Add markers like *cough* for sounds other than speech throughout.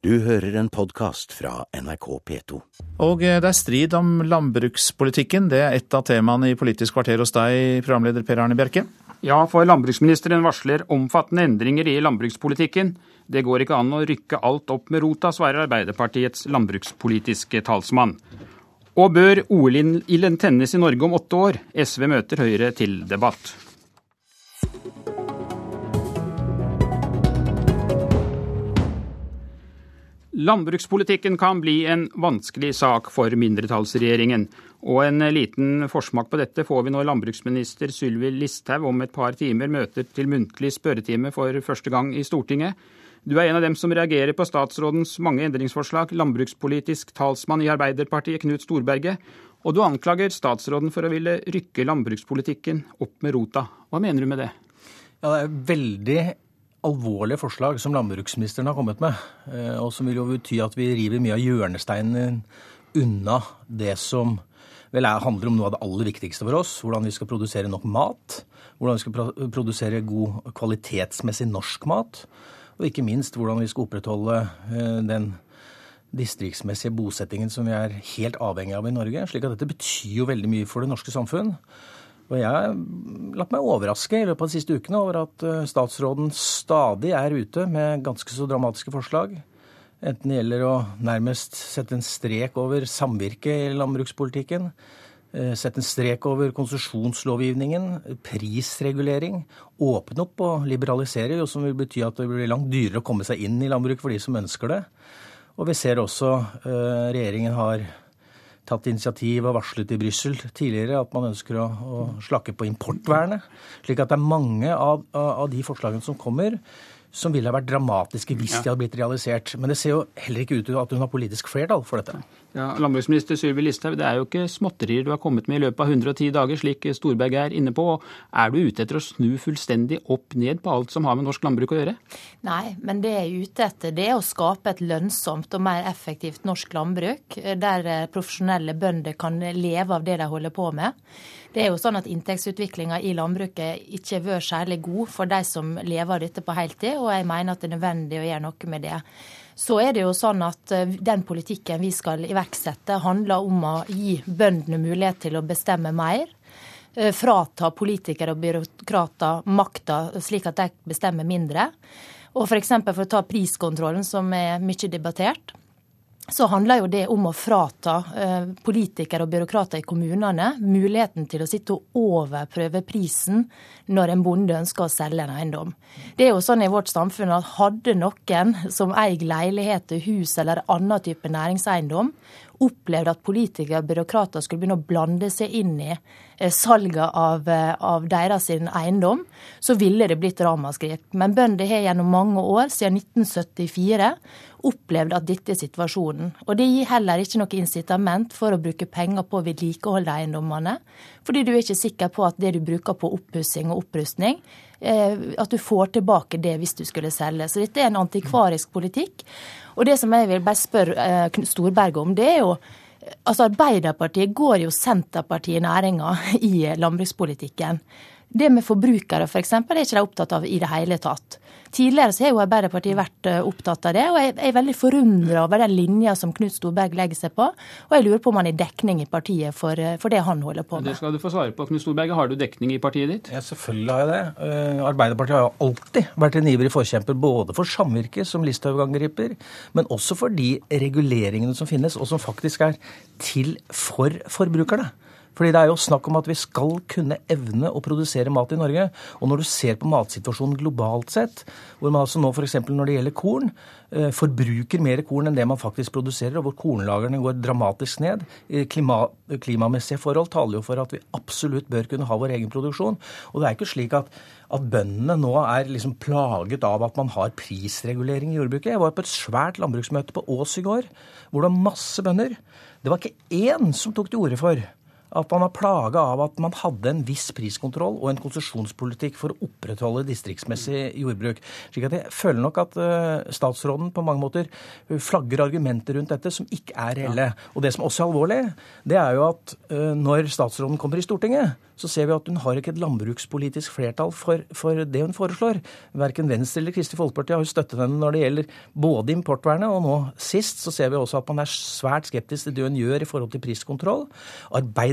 Du hører en podkast fra NRK P2. Og det er strid om landbrukspolitikken. Det er et av temaene i Politisk kvarter hos deg, programleder Per Arne Bjerke. Ja, for landbruksministeren varsler omfattende endringer i landbrukspolitikken. Det går ikke an å rykke alt opp med rota, svarer Arbeiderpartiets landbrukspolitiske talsmann. Og bør OL-ilden tennes i Norge om åtte år? SV møter Høyre til debatt. Landbrukspolitikken kan bli en vanskelig sak for mindretallsregjeringen. Og en liten forsmak på dette får vi når landbruksminister Sylvi Listhaug om et par timer møter til muntlig spørretime for første gang i Stortinget. Du er en av dem som reagerer på statsrådens mange endringsforslag, landbrukspolitisk talsmann i Arbeiderpartiet Knut Storberget. Og du anklager statsråden for å ville rykke landbrukspolitikken opp med rota. Hva mener du med det? Ja, det er veldig alvorlige forslag som landbruksministeren har kommet med, eh, og som vil jo bety at vi river mye av hjørnesteinen unna det som vel er, handler om noe av det aller viktigste for oss. Hvordan vi skal produsere nok mat. Hvordan vi skal produsere god kvalitetsmessig norsk mat. Og ikke minst hvordan vi skal opprettholde eh, den distriktsmessige bosettingen som vi er helt avhengig av i Norge. slik at dette betyr jo veldig mye for det norske samfunn. Og jeg har latt meg overraske i løpet av de siste ukene over at eh, statsråden stadig er ute med ganske så dramatiske forslag. Enten det gjelder å nærmest sette en strek over samvirket i landbrukspolitikken, eh, sette en strek over konsesjonslovgivningen, prisregulering, åpne opp og liberalisere, jo som vil bety at det blir langt dyrere å komme seg inn i landbruket for de som ønsker det. Og vi ser også uh, regjeringen har tatt initiativ og varslet i Brussel tidligere at man ønsker å, å, slakke på importvernet. Slik at det er mange av, av de forslagene som kommer, som ville ha vært dramatiske hvis ja. de hadde blitt realisert. Men det ser jo heller ikke ut til at hun har politisk flertall for dette. Ja, Landbruksminister Sylvi Listhaug, det er jo ikke småtterier du har kommet med i løpet av 110 dager, slik Storberget er inne på. Er du ute etter å snu fullstendig opp ned på alt som har med norsk landbruk å gjøre? Nei, men det jeg er ute etter, det er å skape et lønnsomt og mer effektivt norsk landbruk, der profesjonelle bønder kan leve av det de holder på med. Det er jo sånn at Inntektsutviklinga i landbruket ikke har vært særlig god for de som lever av dette på heltid, og jeg mener at det er nødvendig å gjøre noe med det. Så er det jo sånn at eh, den politikken vi skal iverksette, handler om å gi bøndene mulighet til å bestemme mer. Eh, frata politikere og byråkrater makta slik at de bestemmer mindre. Og f.eks. For, for å ta priskontrollen, som er mye debattert så handler jo det om å frata eh, politikere og byråkrater i kommunene muligheten til å sitte og overprøve prisen når en bonde ønsker å selge en eiendom. Det er jo sånn i vårt samfunn at hadde noen som eier leiligheter, hus eller annen type næringseiendom, opplevd at politikere og byråkrater skulle begynne å blande seg inn i eh, salget av, eh, av deres eiendom, så ville det blitt ramaskrik. Men bønder har gjennom mange år, siden 1974, opplevd at dette er situasjonen. Og det gir heller ikke noe incitament for å bruke penger på å vedlikeholde eiendommene, fordi du er ikke sikker på at det du bruker på oppussing og opprustning, at du får tilbake det hvis du skulle selge. Så dette er en antikvarisk politikk. Og det som jeg vil bare spørre eh, Storberget om, det er jo Altså Arbeiderpartiet går jo Senterpartiet i næringa *laughs* i landbrukspolitikken. Det med forbrukere f.eks. For er ikke de opptatt av i det hele tatt. Tidligere så har jo Arbeiderpartiet vært eh, opptatt av det, og jeg er veldig forundra over den linja som Knut Storberg legger seg på. Og jeg lurer på om han har dekning i partiet for, eh, for, det han holder på med. Det skal du få svare på, Knut Storberg. Har du dekning i partiet ditt? Ja, selvfølgelig har jeg det. Eh, Arbeiderpartiet har jo alltid vært en ivrig forkjemper både for samvirket, som Listhaug angriper, men også for de reguleringene som finnes, og som faktisk er til for forbrukerne. Fordi det er jo snakk om at vi skal kunne evne å produsere mat i Norge. Og når du ser på matsituasjonen globalt sett, hvor man altså nå f.eks. når det gjelder korn, eh, forbruker mer korn enn det man faktisk produserer, og hvor kornlagrene går dramatisk ned. Klima, klimamessige forhold taler jo for at vi absolutt bør kunne ha vår egen produksjon. Og det er ikke slik at, at bøndene nå er liksom plaget av at man har prisregulering i jordbruket. Jeg var på et svært landbruksmøte på Ås i går, hvor det var masse bønder. Det var ikke én som tok til orde for at man er plaga av at man hadde en viss priskontroll og en konsesjonspolitikk for å opprettholde distriktsmessig jordbruk. Slik at jeg føler nok at uh, statsråden på mange måter flagger argumenter rundt dette som ikke er reelle. Og det som også er alvorlig, det er jo at uh, når statsråden kommer i Stortinget, så ser vi at hun har ikke et landbrukspolitisk flertall for, for det hun foreslår. Verken Venstre eller Kristelig Folkeparti har jo støttet henne når det gjelder både importvernet, og nå sist så ser vi også at man er svært skeptisk til det hun gjør i forhold til priskontroll.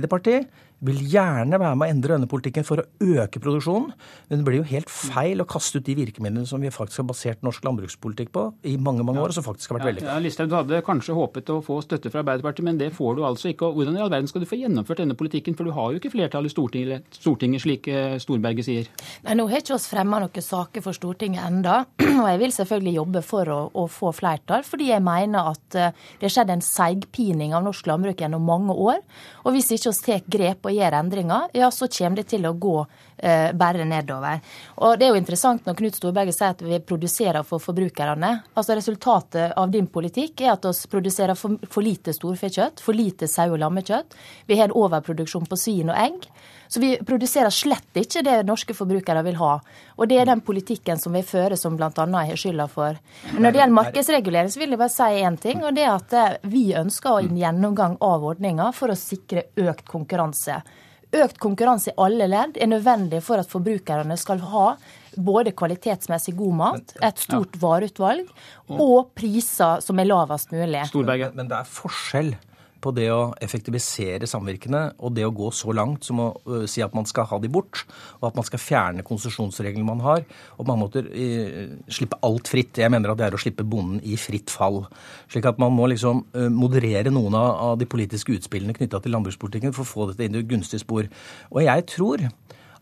Arbeiderpartiet vil gjerne være med å endre denne politikken for å øke produksjonen. Men det blir jo helt feil å kaste ut de virkemidlene som vi faktisk har basert norsk landbrukspolitikk på i mange mange år, og som faktisk har vært veldig. Ja, Listhaug, du hadde kanskje håpet å få støtte fra Arbeiderpartiet, men det får du altså ikke. Og hvordan i all verden skal du få gjennomført denne politikken, for du har jo ikke flertall i Stortinget, Stortinget slik eh, Storberget sier? Nei, Nå har ikke oss fremma noen saker for Stortinget enda, *clears throat* og jeg vil selvfølgelig jobbe for å, å få flertall, fordi jeg mener at eh, det har skjedd en seigpining av norsk landbruk gjennom mange år. Og hvis ikke vi tar grep og gjøre endringer, ja, så kommer det til å gå eh, bare nedover. Og Det er jo interessant når Knut Storberget sier at vi produserer for forbrukerne. Altså Resultatet av din politikk er at vi produserer for, for lite storfekjøtt, for lite sau- og lammekjøtt. Vi har en overproduksjon på svin og egg. Så vi produserer slett ikke det norske forbrukere vil ha. Og det er den politikken som vi fører som bl.a. jeg har skylda for. Når det gjelder markedsregulering, så vil jeg bare si én ting. Og det er at eh, vi ønsker en gjennomgang av ordninga for å sikre økt konkurranse. Økt konkurranse i alle ledd er nødvendig for at forbrukerne skal ha både kvalitetsmessig god mat, et stort vareutvalg og priser som er lavest mulig. Men det er forskjell på det å effektivisere samvirkene og det å gå så langt som å uh, si at man skal ha de bort, og at man skal fjerne konsesjonsreglene man har, og på mange måter uh, slippe alt fritt. Jeg mener at det er å slippe bonden i fritt fall. Slik at man må liksom uh, moderere noen av, de politiske utspillene knytta til landbrukspolitikken for å få dette inn i gunstig spor. Og jeg tror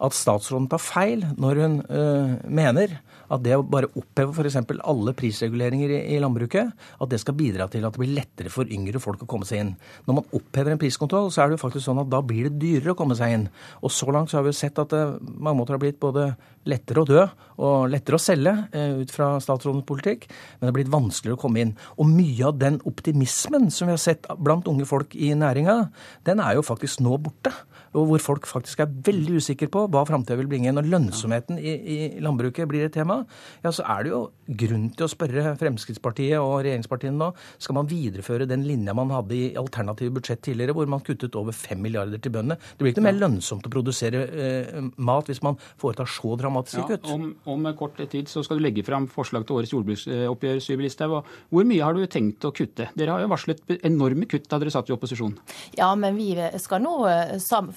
at statsråden tar feil når hun uh, mener at det å bare oppheve f.eks. alle prisreguleringer i, i, landbruket, at det skal bidra til at det blir lettere for yngre folk å komme seg inn. Når man opphever en priskontroll, så er det jo faktisk sånn at da blir det dyrere å komme seg inn. Og så langt så har vi jo sett at det mange måter har blitt både lettere å dø og lettere å selge uh, ut fra statsrådens politikk, men det har blitt vanskeligere å komme inn. Og mye av den optimismen som vi har sett blant unge folk i næringa, den er jo faktisk nå borte og hvor folk faktisk er veldig usikre på hva framtida vil bringe. Når lønnsomheten i, i, landbruket blir et tema, ja, så er det jo grunn til å spørre Fremskrittspartiet og regjeringspartiene nå skal man videreføre den linja man hadde i alternative budsjett tidligere, hvor man kuttet over 5 milliarder til bøndene. Det blir ikke noe mer lønnsomt å produsere eh, mat hvis man foretar så dramatiske ja, kutt. Om, om, kort tid så skal du legge fram forslag til årets jordbruksoppgjør, Syv Listhaug. Hvor mye har du tenkt å kutte? Dere har jo varslet enorme kutt da dere satt i opposisjon. Ja, men vi skal nå eh,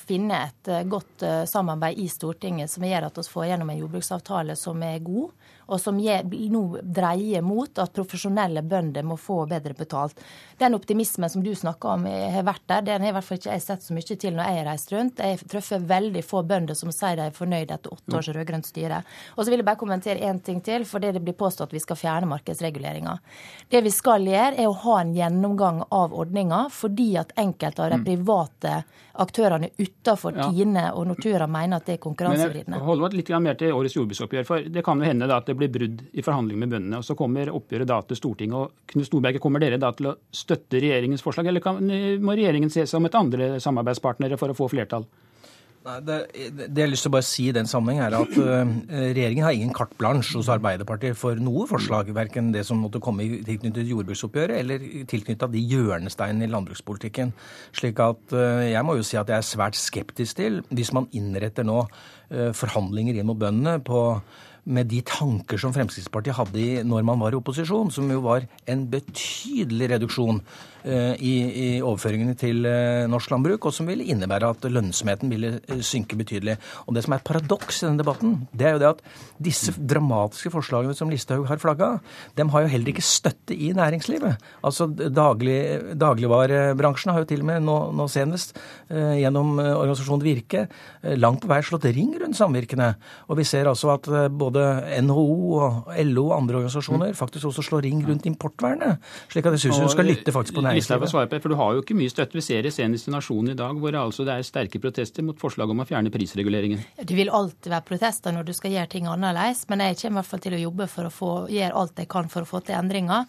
finne et eh, godt eh, samarbeid i Stortinget som gjør at vi får gjennom en jordbruksavtale som er god, og som nå dreier mot at profesjonelle bønder må få bedre betalt. Den optimismen som du snakker om har vært der, den har i hvert fall ikke jeg sett så mye til når jeg har reist rundt. Jeg treffer veldig få bønder som sier de er fornøyd etter åtte års rød-grønt styre. Og så vil jeg bare kommentere én ting til, for det blir påstått at vi skal fjerne markedsreguleringa. Det vi skal gjøre, er å ha en gjennomgang av ordninga, fordi at enkelte av de mm. private aktørene utafor ja. Tine og Nortura mener at det er konkurransevridende. Hold litt mer til årets jordbruksoppgjør. for Det kan jo hende at det blir brudd i forhandlingene med bøndene. og Så kommer oppgjøret da til Stortinget. og Knut Storberget, kommer dere da til å støtte regjeringens forslag, eller kan, må regjeringen se seg om et andre samarbeidspartnere for å få flertall? Nei, det, det, jeg har lyst til å bare si i den sammenheng er at uh, Regjeringen har ingen carte blanche hos Arbeiderpartiet for noe forslag, verken det som måtte komme i tilknyttet jordbruksoppgjøret eller tilknyttet de hjørnesteinene i landbrukspolitikken. Slik at uh, jeg må jo si at jeg er svært skeptisk til, hvis man innretter nå uh, forhandlinger inn mot bøndene på med de tanker som Fremskrittspartiet hadde når man var i opposisjon, som jo var en betydelig reduksjon i, i, overføringene til eh, norsk landbruk, og som ville innebære at lønnsomheten ville eh, synke betydelig. Og Det som er et paradoks i denne debatten, det er jo det at disse dramatiske forslagene som Listhaug har flagga, dem har jo heller ikke støtte i næringslivet. Altså daglig, Dagligvarebransjen har jo til og med nå, nå senest gjennom organisasjonen Virke langt på vei slått ring rundt samvirkene. Og vi ser altså at både NHO og LO og andre organisasjoner faktisk også slår ring rundt importvernet. slik at jeg syns hun skal lytte faktisk på næringslivet. Svare på, for Du har jo ikke mye støtte. Vi ser det senest i Nasjonen i dag, hvor altså det er sterke protester mot forslaget om å fjerne prisreguleringen. Det vil alltid være protester når du skal gjøre ting annerledes, men jeg kommer i hvert fall til å jobbe for å få, gjøre alt jeg kan for å få til endringer.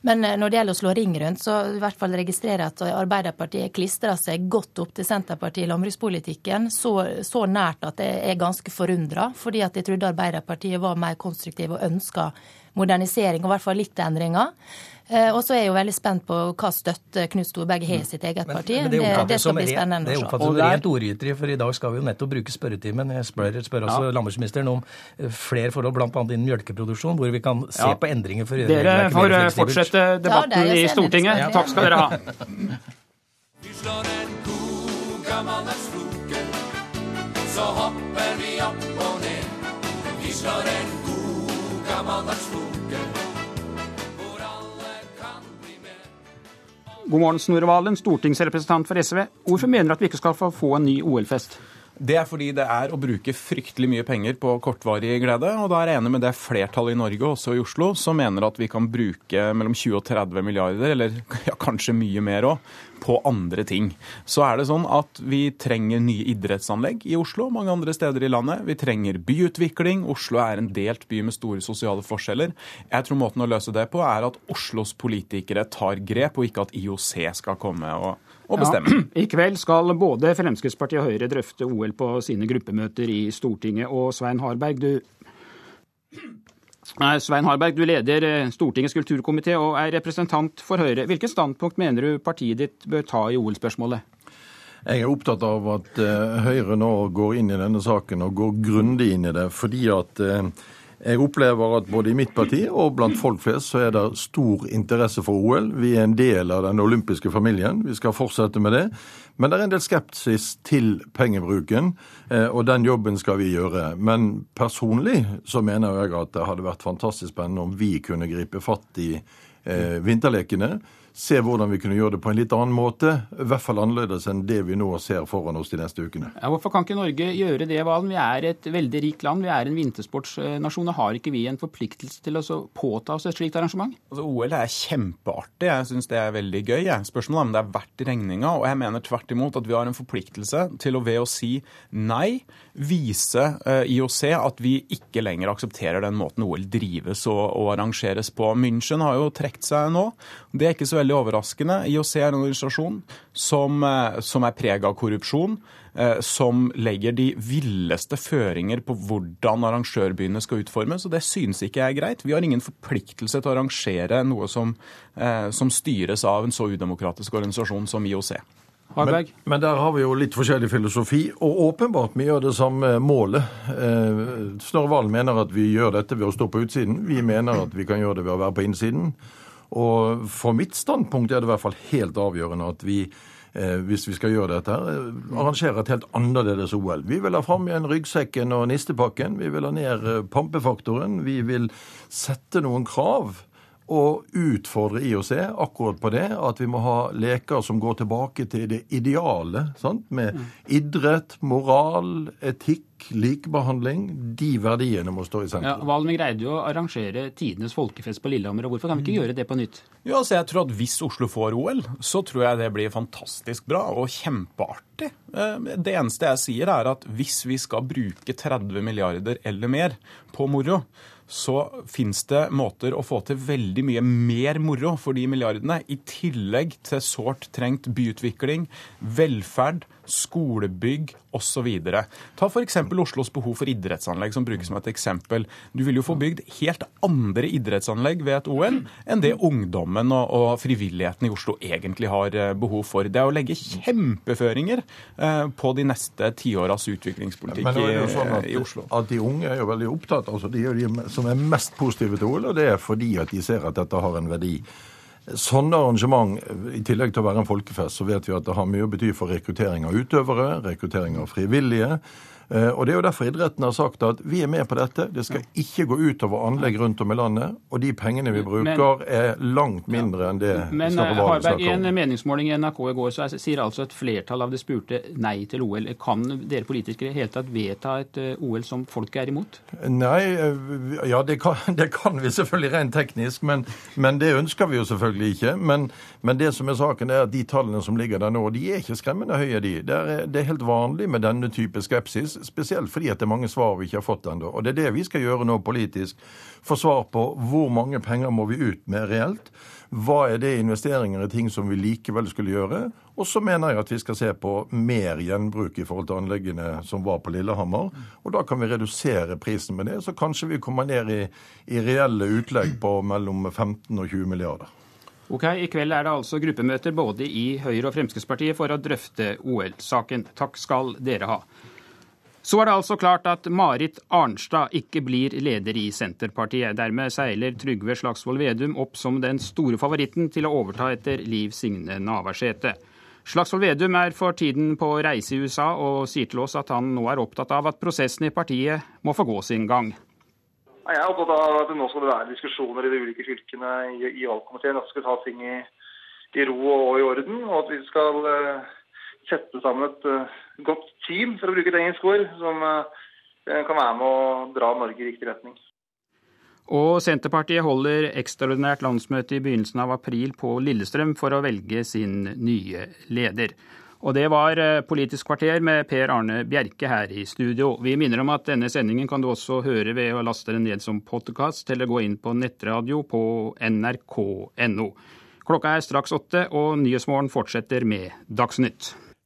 Men eh, når det gjelder å slå ring rundt, så i hvert fall registrerer jeg at Arbeiderpartiet klistrer seg godt opp til Senterpartiet i landbrukspolitikken. Så, så nært at jeg er ganske forundra, fordi at jeg trodde Arbeiderpartiet var mer konstruktive og ønska modernisering, og i hvert fall litt endringer. Eh, og så er jeg jo veldig spent på hva støtte Knut Storberget har i sitt eget parti. Men, men det, det, det, skal bli spennende å se. Det er som rent ordgyteri, for i dag skal vi jo nettopp bruke spørretimen. Jeg spør, spør også ja. landbruksministeren om eh, flere forhold, bl.a. innen mjølkeproduksjon, hvor vi kan se ja. på endringer for Dere får eh, fortsette debatten ja, i Stortinget. Takk skal dere ha. Vi slår en god gammeldags floke, så hopper vi opp og ned. Vi slår en God morgen, Snorre Valen, stortingsrepresentant for SV. Hvorfor mener du at vi ikke skal få en ny OL-fest? Det er fordi det er å bruke fryktelig mye penger på kortvarig glede. Og da er jeg enig med det flertallet i Norge, også i Oslo, som mener at vi kan bruke mellom 20 og 30 milliarder, eller *laughs* ja, kanskje mye mer òg, på andre ting. Så er det sånn at vi trenger nye idrettsanlegg i Oslo, mange andre steder i landet. Vi trenger byutvikling. Oslo er en delt by med store sosiale forskjeller. Jeg tror måten å løse det på er at Oslos politikere tar grep, og ikke at IOC skal komme og å bestemme. Ja. *clears throat* I kveld skal både Fremskrittspartiet og Høyre drøfte OL på sine gruppemøter i Stortinget. Og Svein Harberg, du Nei, Svein Harberg, du leder eh, Stortingets kulturkomité og er representant for Høyre. Hvilket standpunkt mener du partiet ditt bør ta i OL-spørsmålet? Jeg er opptatt av at eh, Høyre nå går inn i denne saken og går grundig inn i det. fordi at eh, jeg opplever at både i mitt parti og blant folk flest så er det stor interesse for OL. Vi er en del av den olympiske familien. Vi skal fortsette med det. Men det er en del skepsis til pengebruken, eh, og den jobben skal vi gjøre. Men personlig så mener jeg at det hadde vært fantastisk spennende om vi kunne gripe fatt i eh, vinterlekene se hvordan vi kunne gjøre det på en litt annen måte. I hvert fall annerledes enn det vi nå ser foran oss de neste ukene. Ja, hvorfor kan ikke Norge gjøre det, Valen? Vi er et veldig rikt land. Vi er en vintersportsnasjon. og Har ikke vi en forpliktelse til å påta oss et slikt arrangement? Altså, OL er kjempeartig. Jeg syns det er veldig gøy. Jeg. Spørsmålet er om det er verdt regninga. Og jeg mener tvert imot at vi har en forpliktelse til å ved å si nei, vise uh, eh, IOC at vi ikke lenger aksepterer den måten OL drives og, og arrangeres på. München har jo trukket seg nå. Det er ikke så veldig veldig overraskende. IOC er en organisasjon som, eh, som er preg av korrupsjon. Eh, som legger de villeste føringer på hvordan arrangørbyene skal utformes. og Det synes ikke jeg er greit. Vi har ingen forpliktelse til å arrangere noe som, eh, som styres av en så udemokratisk organisasjon som IOC. Men, men, der har vi jo litt forskjellig filosofi, og åpenbart vi gjør det samme målet. Eh, Snorre Valen mener at vi gjør dette ved å stå på utsiden. Vi mener at vi kan gjøre det ved å være på innsiden. Og for mitt standpunkt er det i hvert fall helt avgjørende at vi eh, hvis vi skal gjøre dette, her, arrangerer et helt annerledes OL. Vi vil ha fram igjen ryggsekken og nistepakken. Vi vil ha ned eh, pampefaktoren. Vi vil sette noen krav og utfordre IOC akkurat på det, at vi må ha leker som går tilbake til det ideale. Sant? Med mm. idrett, moral, etikk, likebehandling. De verdiene må stå i sentrum. Ja, Valen, vi greide jo å arrangere tidenes folkefest på Lillehammer. og Hvorfor kan vi ikke mm. gjøre det på nytt? Ja, altså jeg tror at Hvis Oslo får OL, så tror jeg det blir fantastisk bra og kjempeartig. Eh, det eneste jeg sier, er at hvis vi skal bruke 30 milliarder eller mer på moro, så fins det måter å få til veldig mye mer moro for de milliardene, i tillegg til sårt trengt byutvikling, velferd, skolebygg osv. Ta f.eks. Oslos behov for idrettsanlegg, som brukes som et eksempel. Du vil jo få bygd helt andre idrettsanlegg ved et OL enn det ungdommen og, og frivilligheten i Oslo egentlig har eh, behov for. Det er å legge kjempeføringer eh, på de neste tiåras utviklingspolitikk i, sånn at, i, Oslo. At de unge er jo veldig opptatt, altså de er de som er mest positive til OL, og det er fordi at de ser at dette har en verdi. Sånne arrangement, i tillegg til å være en folkefest, så vet vi at det har mye å bety for rekruttering av utøvere, rekruttering av frivillige. Eh, og Det er jo derfor idretten har sagt at vi er med på dette. Det skal ikke gå utover anlegg rundt om i landet. Og de pengene vi bruker, er langt mindre enn det Men Harberg, i en meningsmåling i NRK i går så sier altså et flertall av de spurte nei til OL. Kan dere politikere i hele tatt vedta et eh, OL som folket er imot? Nei, eh, ja det kan, *laughs* det kan vi selvfølgelig rent teknisk, men, men, det ønsker vi jo selvfølgelig ikke. Men, men, det som er saken er at de tallene som ligger der nå, de er ikke skremmende høye, de. Det er, det er helt vanlig med denne type skepsis spesielt fordi at det er mange svar vi ikke har fått ennå. Og det er det vi skal gjøre nå politisk. Få svar på hvor mange penger må vi ut med reelt. Hva er det investeringer i ting som vi likevel skulle gjøre? Og så mener jeg at vi skal se på mer gjenbruk i forhold til anleggene som var på Lillehammer. Og da kan vi redusere prisen med det, så kanskje vi kommer ned i, i reelle utlegg på mellom 15 og 20 milliarder. Ok, I kveld er det altså gruppemøter både i Høyre og Fremskrittspartiet for å drøfte OL-saken. Takk skal dere ha. Så er det altså klart at Marit Arnstad ikke blir leder i Senterpartiet. Dermed seiler Trygve Slagsvold Vedum opp som den store favoritten til å overta etter Liv Signe Navarsete. Slagsvold Vedum er for tiden på reise i USA og sier til oss at han nå er opptatt av at prosessen i partiet må få gå sin gang. Jeg er opptatt av at det nå skal være diskusjoner i de ulike fylkene i, i valgkomiteen. At vi skal ta ting i, i, ro og i orden. Og at vi skal uh, sette sammen et uh, godt team, for å bruke et engelsk ord, som uh, kan være med å dra Norge i riktig retning. Og Senterpartiet holder ekstraordinært landsmøte i begynnelsen av april på Lillestrøm for å velge sin nye leder. Og det var eh, Politisk kvarter med Per Arne Bjerke her i studio. Vi minner om at denne sendingen kan du også høre ved å laste den ned som podkast eller gå inn på nettradio på nrk.no. Klokka er straks åtte, og Nyhetsmorgen fortsetter med Dagsnytt.